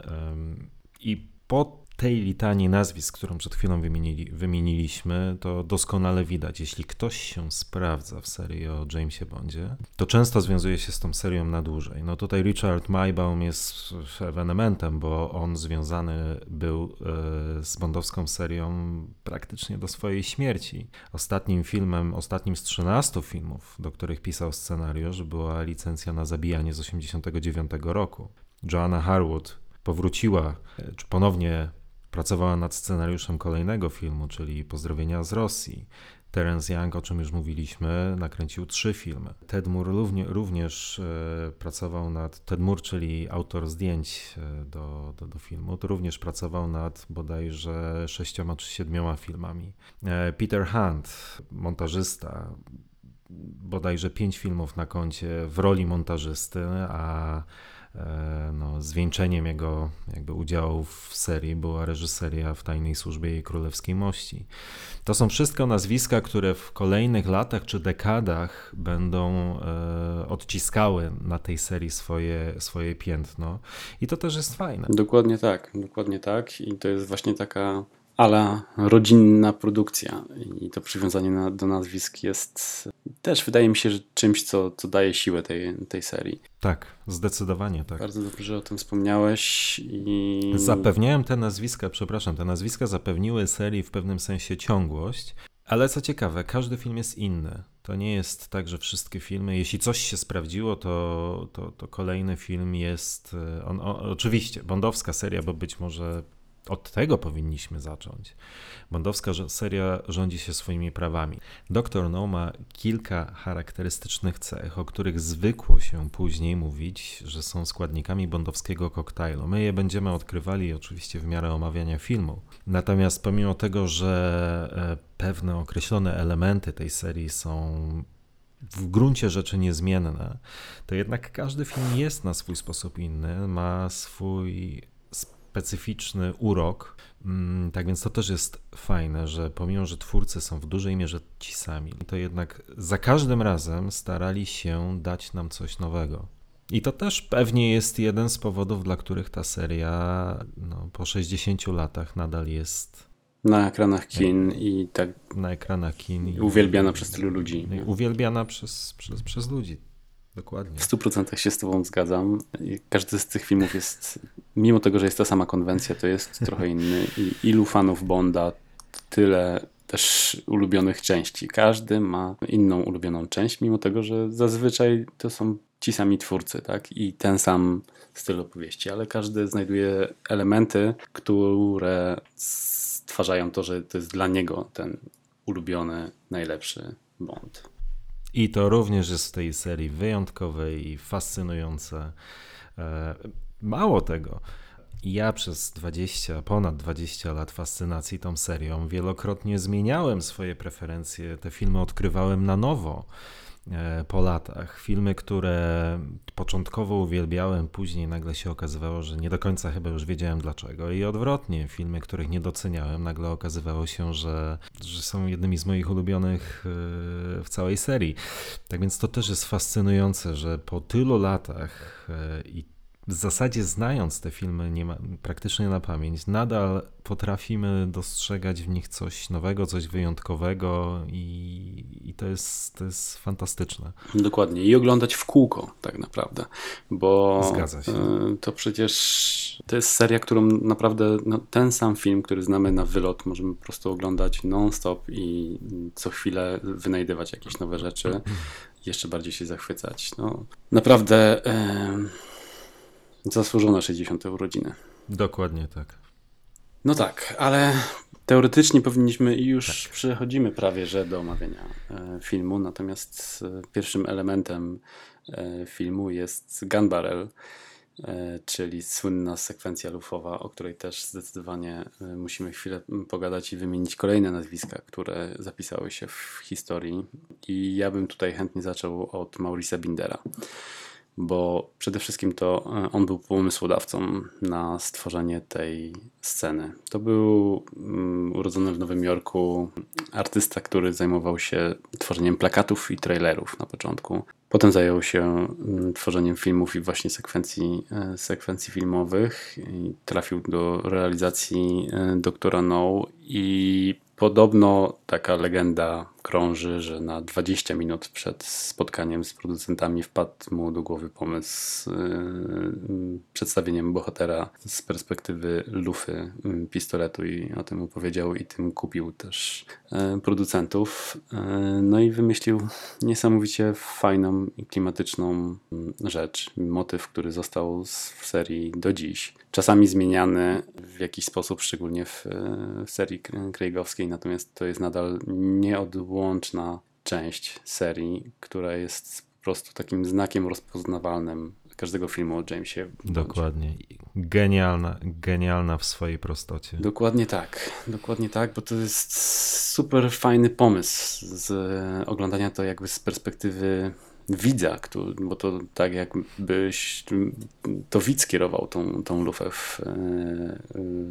i po tej litanii nazwisk, którą przed chwilą wymienili, wymieniliśmy, to doskonale widać. Jeśli ktoś się sprawdza w serii o Jamesie Bondzie, to często związuje się z tą serią na dłużej. No tutaj Richard Maybaum jest ewenementem, bo on związany był e, z bondowską serią praktycznie do swojej śmierci. Ostatnim filmem, ostatnim z 13 filmów, do których pisał scenariusz, była licencja na zabijanie z 89 roku. Joanna Harwood powróciła, e, czy ponownie Pracowała nad scenariuszem kolejnego filmu, czyli Pozdrowienia z Rosji. Terence Young, o czym już mówiliśmy, nakręcił trzy filmy. Ted Moore równie, również e, pracował nad, Ted Moore, czyli autor zdjęć e, do, do, do, filmu, to również pracował nad bodajże sześcioma czy siedmioma filmami. E, Peter Hunt, montażysta, bodajże pięć filmów na koncie w roli montażysty, a no, zwieńczeniem jego jakby udziału w serii była reżyseria w Tajnej Służbie jej Królewskiej Mości. To są wszystko nazwiska, które w kolejnych latach czy dekadach będą e, odciskały na tej serii swoje, swoje piętno i to też jest fajne. Dokładnie tak, dokładnie tak i to jest właśnie taka ala rodzinna produkcja i to przywiązanie na, do nazwisk jest też wydaje mi się, że czymś, co, co daje siłę tej, tej serii. Tak, zdecydowanie tak. Bardzo dobrze, że o tym wspomniałeś i... Zapewniałem te nazwiska, przepraszam, te nazwiska zapewniły serii w pewnym sensie ciągłość, ale co ciekawe, każdy film jest inny. To nie jest tak, że wszystkie filmy, jeśli coś się sprawdziło, to, to, to kolejny film jest. E, on, o, oczywiście, bondowska seria, bo być może od tego powinniśmy zacząć. Bondowska seria rządzi się swoimi prawami. Doktor No ma kilka charakterystycznych cech, o których zwykło się później mówić, że są składnikami bondowskiego koktajlu. My je będziemy odkrywali oczywiście w miarę omawiania filmu. Natomiast pomimo tego, że e, pewne określone elementy tej serii są w gruncie rzeczy niezmienne, to jednak każdy film jest na swój sposób inny, ma swój specyficzny urok. Mm, tak więc to też jest fajne, że pomimo, że twórcy są w dużej mierze ci sami, to jednak za każdym razem starali się dać nam coś nowego. I to też pewnie jest jeden z powodów, dla których ta seria no, po 60 latach nadal jest. Na ekranach kin i tak. Na ekranach kin. uwielbiana przez tylu ludzi. Uwielbiana przez, przez, przez ludzi. Dokładnie. W 100% się z Tobą zgadzam. Każdy z tych filmów jest, mimo tego, że jest ta sama konwencja, to jest <laughs> trochę inny. I ilu fanów Bonda, tyle też ulubionych części. Każdy ma inną ulubioną część, mimo tego, że zazwyczaj to są ci sami twórcy, tak? I ten sam styl opowieści, ale każdy znajduje elementy, które stwarzają to, że to jest dla niego ten ulubiony, najlepszy Bond. I to również jest w tej serii wyjątkowe i fascynujące. E, mało tego, ja przez 20, ponad 20 lat fascynacji tą serią wielokrotnie zmieniałem swoje preferencje. Te filmy odkrywałem na nowo. E, po latach. Filmy, które początkowo uwielbiałem, później nagle się okazywało, że nie do końca chyba już wiedziałem dlaczego. I odwrotnie, filmy, których nie doceniałem, nagle okazywało się, że, że są jednymi z moich ulubionych e, w całej serii. Tak więc to też jest fascynujące, że po tylu latach e, i w zasadzie znając te filmy nie ma, praktycznie na pamięć, nadal potrafimy dostrzegać w nich coś nowego, coś wyjątkowego i, i, to, jest, to jest fantastyczne. Dokładnie. I oglądać w kółko tak naprawdę, bo Zgadza się. E, to przecież to jest seria, którą naprawdę no, ten sam film, który znamy na wylot, możemy po prostu oglądać non-stop i co chwilę wynajdywać jakieś nowe rzeczy, jeszcze bardziej się zachwycać. No, naprawdę... Zasłużone 60. urodziny. Dokładnie tak. No tak, ale teoretycznie powinniśmy i już tak. przechodzimy prawie że do omawiania e, filmu, natomiast e, pierwszym elementem e, filmu jest Gun Barrel, czyli słynna sekwencja lufowa, o której też zdecydowanie musimy chwilę pogadać i wymienić kolejne nazwiska, które zapisały się w historii. I ja bym tutaj chętnie zaczął od Maurisa Bindera bo przede wszystkim to e, on był pomysłodawcą na stworzenie tej sceny. To był um, urodzony w Nowym Jorku artysta, który zajmował się tworzeniem plakatów i trailerów na początku. Potem zajął się um, tworzeniem filmów i właśnie sekwencji, e, sekwencji filmowych. I trafił do realizacji e, Doktora No i podobno taka legenda krąży, że na 20 minut przed spotkaniem z producentami wpadł mu do głowy pomysł yy, przedstawieniem bohatera z perspektywy lufy yy, pistoletu i o tym opowiedział i tym kupił też yy, producentów. Yy, no i wymyślił niesamowicie fajną i klimatyczną yy, rzecz, motyw, który został w serii do dziś. Czasami zmieniany w jakiś sposób, szczególnie w, serii Craigowskiej, natomiast to jest nadal nieodłączne łączna część serii, która jest po prostu takim znakiem rozpoznawalnym każdego filmu o Jamesie. Dokładnie. Genialna, genialna w swojej prostocie. Dokładnie tak. Dokładnie tak, bo to jest super fajny pomysł z oglądania to jakby z perspektywy widza, który, bo to tak jakbyś to widz kierował tą, tą lufę w, e,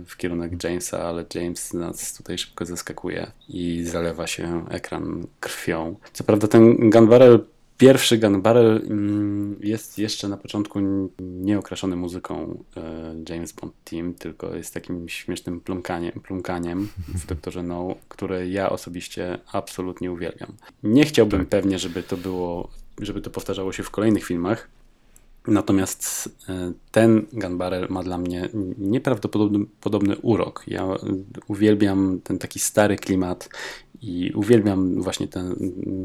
w kierunek Jamesa, ale James nas tutaj szybko zaskakuje i zalewa się ekran krwią. Co prawda ten gun barrel Pierwszy Gun Barrel mm, jest jeszcze na początku nieokraszony muzyką e, James Bond Team, tylko jest takim śmiesznym plumkaniem, plumkaniem w Doktorze No, które ja osobiście absolutnie uwielbiam. Nie chciałbym tak. pewnie, żeby to było żeby to powtarzało się w kolejnych filmach. Natomiast e, ten Gun Barrel ma dla mnie nieprawdopodobny podobny urok. Ja uwielbiam ten taki stary klimat i uwielbiam właśnie tę,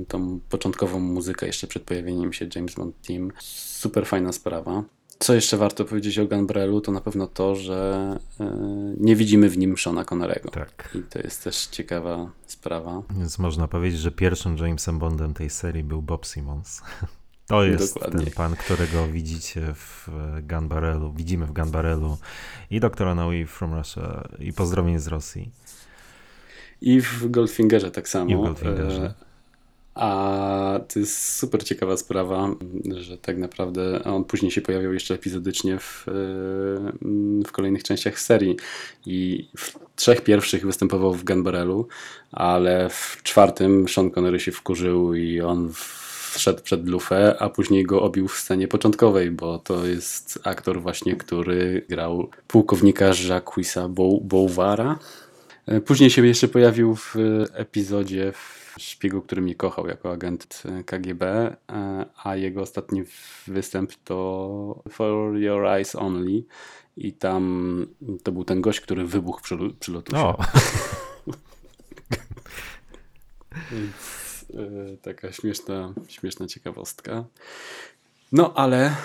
tą początkową muzykę jeszcze przed pojawieniem się James Bond Team. Super fajna sprawa. Co jeszcze warto powiedzieć o Gunbrelu, to na pewno to, że e, nie widzimy w nim Shona Connerego. Tak. I to jest też ciekawa sprawa. Więc można powiedzieć, że pierwszym Jamesem Bondem tej serii był Bob Simmons. <laughs> To jest Dokładnie. ten pan, którego widzicie w Gun Barrelu, widzimy w Gun Barrelu i doktora No i From Russia i pozdrowień z Rosji. I w Goldfingerze tak samo. I w Goldfingerze. E, A to jest super ciekawa sprawa, że tak naprawdę on później się pojawiał jeszcze epizodycznie w, e, w kolejnych częściach serii. I w trzech pierwszych występował w Gun Barrelu, ale w czwartym Sean Connery się wkurzył i on wszedł przed lufę, a później go obił w scenie początkowej, bo to jest aktor właśnie, który grał pułkownika Jacquesa Bouvara. E, Później się jeszcze pojawił w epizodzie w Szpiegu, który mnie kochał jako agent KGB, e, a jego ostatni występ to For Your Eyes Only i tam to był ten gość, który wybuchł przy, przy lotusie. O, <laughs> Więc e, taka śmieszna, śmieszna ciekawostka. No ale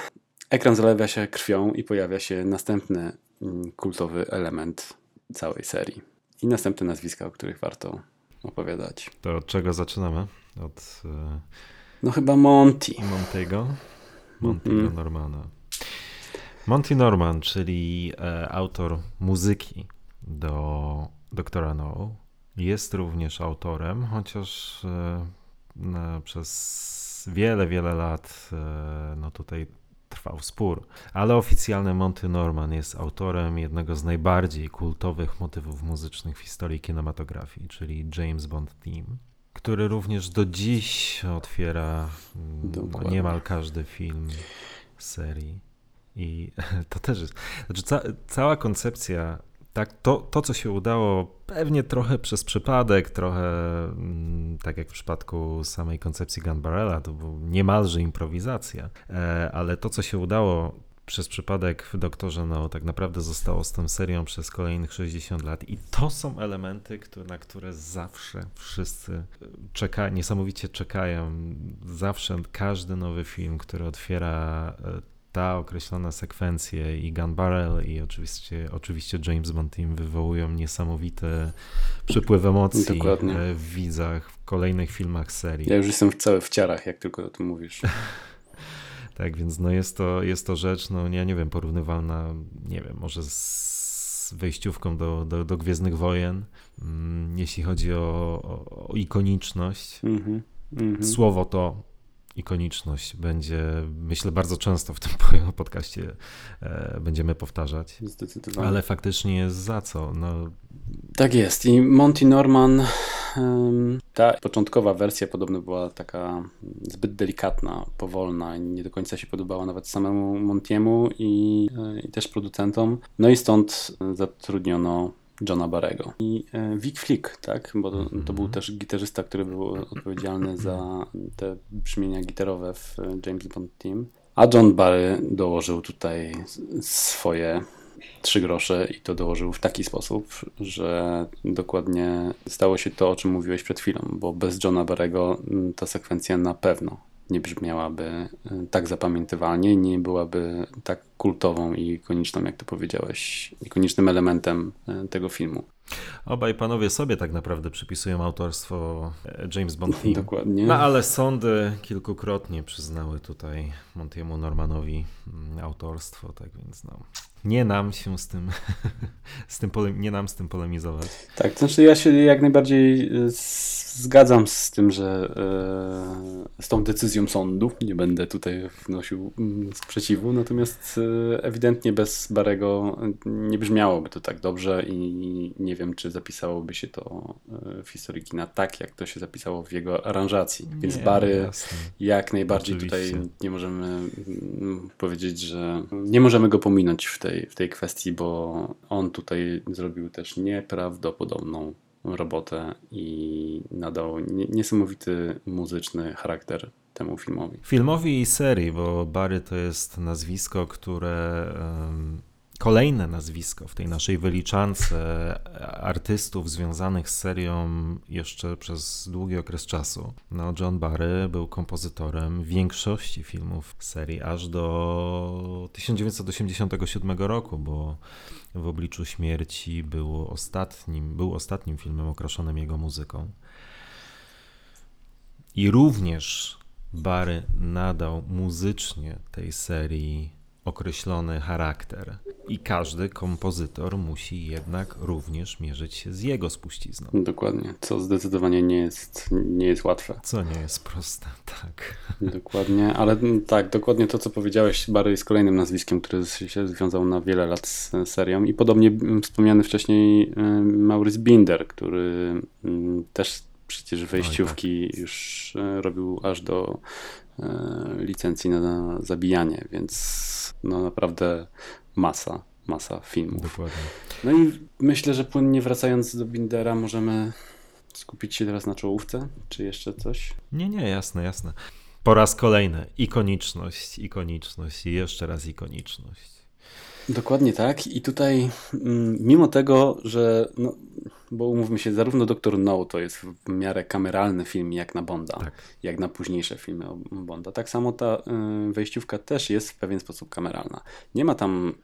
ekran zalewa się krwią i pojawia się następny mm, kultowy element całej serii. I następne nazwiska, o których warto opowiadać. to od czego zaczynamy? Od e, No chyba Monty. Montego? Montiego Mhm. Normana. Monty Norman, czyli e, autor muzyki do Doktora No, jest również autorem, chociaż e, przez wiele, wiele lat e, no tutaj trwał spór. Ale oficjalny Monty Norman jest autorem jednego z najbardziej kultowych motywów muzycznych w historii kinematografii, czyli James Bond Theme który również do dziś otwiera mm, Dokładnie. niemal każdy film serii. I <laughs> to też jest. Znaczy, ca, cała koncepcja, tak, to, to co się udało, pewnie trochę przez przypadek, trochę mm, tak jak w przypadku samej koncepcji Gun Barrela, to był niemalże improwizacja, e, ale to co się udało przez przypadek w Doktorze No tak naprawdę zostało z tą serią przez kolejnych 60 lat i to są elementy, które, na które zawsze wszyscy czekają, niesamowicie czekają. Zawsze każdy nowy film, który otwiera e, ta określona sekwencja i Gun Barrel i oczywiście, oczywiście James Bond Team wywołują niesamowity przypływ emocji Dokładnie. e, w widzach w kolejnych filmach serii. Ja już jestem cały w ciarach, jak tylko o tym mówisz. <laughs> Tak, więc no jest to, jest to rzecz, no ja nie wiem, porównywalna, nie wiem, może z wejściówką do, do, do Gwiezdnych Wojen, mm, jeśli chodzi o, o, o ikoniczność. Mhm. Mhm. Słowo to ikoniczność będzie, myślę, bardzo często w tym <laughs> podcaście e, będziemy powtarzać. Zdecydowanie. Ale faktycznie jest za co. No, Tak jest. I Monty Norman, ta początkowa wersja podobno była taka zbyt delikatna, powolna i nie do końca się podobała nawet samemu Montiemu i, e, i też producentom. No i stąd zatrudniono Johna Barego. I e, Vic Flick, tak? Bo to, to był też gitarzysta, który był odpowiedzialny <clears throat> za te brzmienia gitarowe w e, James Bond Team. A John Barry dołożył tutaj swoje trzy grosze i to dołożył w taki sposób, że dokładnie stało się to, o czym mówiłeś przed chwilą, bo bez Johna Barrego mm, ta sekwencja na pewno nie brzmiałaby y, tak zapamiętywalnie, nie byłaby tak kultową i ikoniczną, jak to powiedziałeś, ikonicznym elementem y, tego filmu. obaj panowie sobie tak naprawdę przypisują autorstwo e, James Bond. Dokładnie. No ale sądy kilkukrotnie przyznały tutaj Montiemu Normanowi mm, autorstwo, tak więc no. Nie nam się z tym, <laughs> z tym pole, nie nam z tym polemizować. Tak, to znaczy ja się jak najbardziej z- zgadzam z tym, że e, z tą decyzją sądu nie będę tutaj wnosił mm, sprzeciwu, natomiast e, ewidentnie bez Barego nie brzmiałoby to tak dobrze i nie wiem, czy zapisałoby się to e, w historii kina tak, jak to się zapisało w jego aranżacji. Więc Nie, Bary jasne. jak najbardziej Oczywiście. tutaj nie możemy mm, powiedzieć, że nie możemy go pominąć w tej, w tej kwestii, bo on tutaj zrobił też nieprawdopodobną robotę i nadał nie- niesamowity muzyczny charakter temu filmowi. Filmowi i serii, bo Barry to jest nazwisko, które, kolejne nazwisko w tej naszej wyliczance artystów związanych z serią jeszcze przez długi okres czasu. No, John Barry był kompozytorem większości filmów serii aż do 1987 roku, bo w obliczu śmierci był ostatnim, był ostatnim filmem okraszonym jego muzyką. I również Barry nadał muzycznie tej serii określony charakter. I każdy kompozytor musi jednak również mierzyć się z jego spuścizną. Dokładnie, co zdecydowanie nie jest, nie jest łatwe. Co nie jest proste, <laughs> tak. Dokładnie, ale tak, dokładnie to, co powiedziałeś, Barry jest kolejnym nazwiskiem, które się związał na wiele lat z serią i podobnie wspomniany wcześniej Maurice Binder, który też przecież wejściówki tak. już e, robił aż do licencji na zabijanie, więc no naprawdę masa, masa filmów. Dokładnie. No i myślę, że płynnie wracając do Bindera możemy skupić się teraz na czołówce, czy jeszcze coś? Nie, nie, jasne, jasne. Po raz kolejny ikoniczność, ikoniczność i jeszcze raz ikoniczność. Dokładnie tak. I tutaj, mm, mimo tego, że no, bo umówmy się, zarówno Doktor No to jest w miarę kameralny film jak na Bonda, tak. jak na późniejsze filmy o Bonda. Tak samo ta y, wejściówka też jest w pewien sposób kameralna. Nie ma tam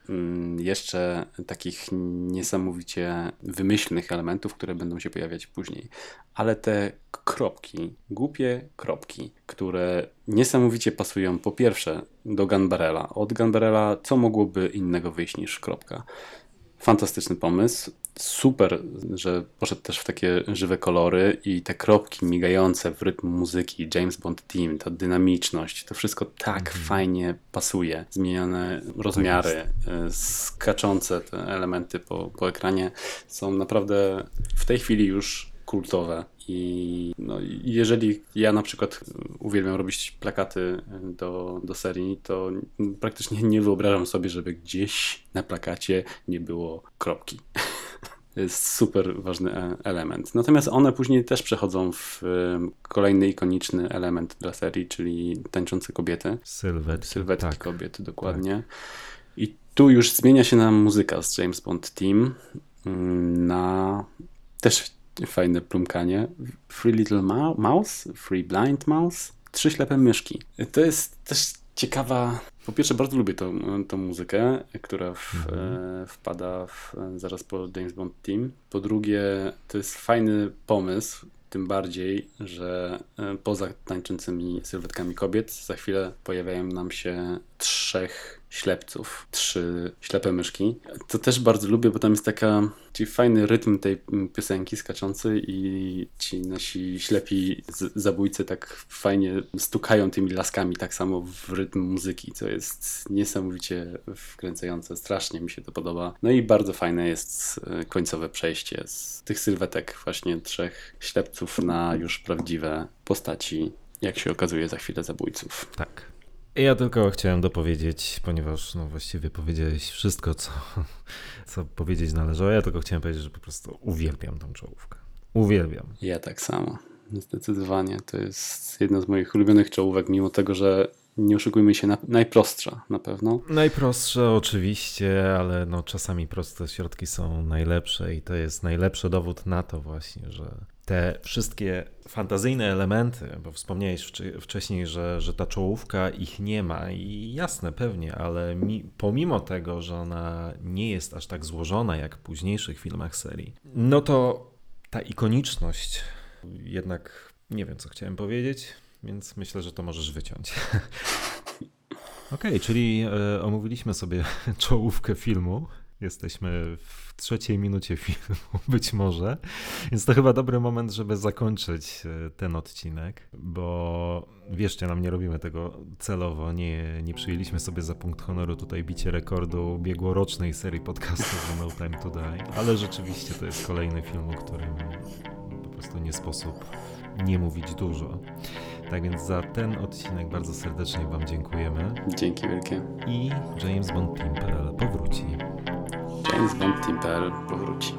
y, jeszcze takich niesamowicie wymyślnych elementów, które będą się pojawiać później, ale te kropki, głupie kropki, które niesamowicie pasują po pierwsze do Gunbarella. Od Gunbarella co mogłoby innego wyjść niż kropka? Fantastyczny pomysł super, że poszedł też w takie żywe kolory i te kropki migające w rytm muzyki, James Bond Team, ta dynamiczność, to wszystko tak mm. fajnie pasuje. Zmienione rozmiary, e, skaczące te elementy po, po ekranie są naprawdę w tej chwili już kultowe. I no, jeżeli ja na przykład uwielbiam robić plakaty do, do serii, to praktycznie nie wyobrażam sobie, żeby gdzieś na plakacie nie było kropki. <laughs> To jest super ważny e, element. Natomiast one później też przechodzą w kolejny ikoniczny element dla serii, czyli tańczące kobiety. Sylwetki. Sylwetki tak. kobiet, dokładnie. Tak. I tu już zmienia się nam muzyka z James Bond Team mm, na też fajne plumkanie. Free Little Mouse, Free Blind Mouse, Trzy ślepe myszki. To jest też ciekawa. Po pierwsze, bardzo lubię tą, tą muzykę, która w, mhm. e, wpada w, zaraz po James Bond Team. Po drugie, to jest fajny pomysł, tym bardziej, że e, poza tańczącymi sylwetkami kobiet, za chwilę pojawiają nam się trzech ślepców, trzy ślepe myszki. To też bardzo lubię, bo tam jest taka ci fajny rytm tej piosenki skaczący i ci nasi ślepi zabójcy tak fajnie stukają tymi laskami tak samo w rytm muzyki, co jest niesamowicie wkręcające. Strasznie mi się to podoba. No i bardzo fajne jest e, końcowe przejście z tych sylwetek właśnie trzech ślepców na już prawdziwe postaci, jak się okazuje za chwilę zabójców. Tak. Ja tylko chciałem dopowiedzieć, ponieważ no właściwie powiedziałeś wszystko, co, <laughs> co powiedzieć należało. Ja tylko chciałem powiedzieć, że po prostu uwielbiam tą czołówkę. Uwielbiam. Ja tak samo. Zdecydowanie. To jest jedna z moich ulubionych czołówek, mimo tego, że nie oszukujmy się, na, najprostsza na pewno. Najprostsze oczywiście, ale no czasami proste środki są najlepsze i to jest najlepszy dowód na to właśnie, że te wszystkie fantazyjne elementy, bo wspomniałeś wcześniej, że, że ta czołówka ich nie ma i jasne, pewnie, ale mi, pomimo tego, że ona nie jest aż tak złożona jak w późniejszych filmach serii, no to ta ikoniczność jednak nie wiem, co chciałem powiedzieć, więc myślę, że to możesz wyciąć. <laughs> Okej, okay, czyli e, omówiliśmy sobie <laughs> czołówkę filmu. Jesteśmy w trzeciej minucie filmu, <laughs> być może. Więc to chyba dobry moment, żeby zakończyć e, ten odcinek, bo wierzcie nam, nie robimy tego celowo. Nie, nie przyjęliśmy sobie za punkt honoru tutaj bicie rekordu ubiegłorocznej serii podcastów <laughs> No Time to Die, ale rzeczywiście to jest kolejny film, o którym po prostu nie sposób nie mówić dużo. Tak więc za ten odcinek bardzo serdecznie Wam dziękujemy. Dzięki wielkie. I James Bond Team.pl powróci. James Bond Team.pl powróci.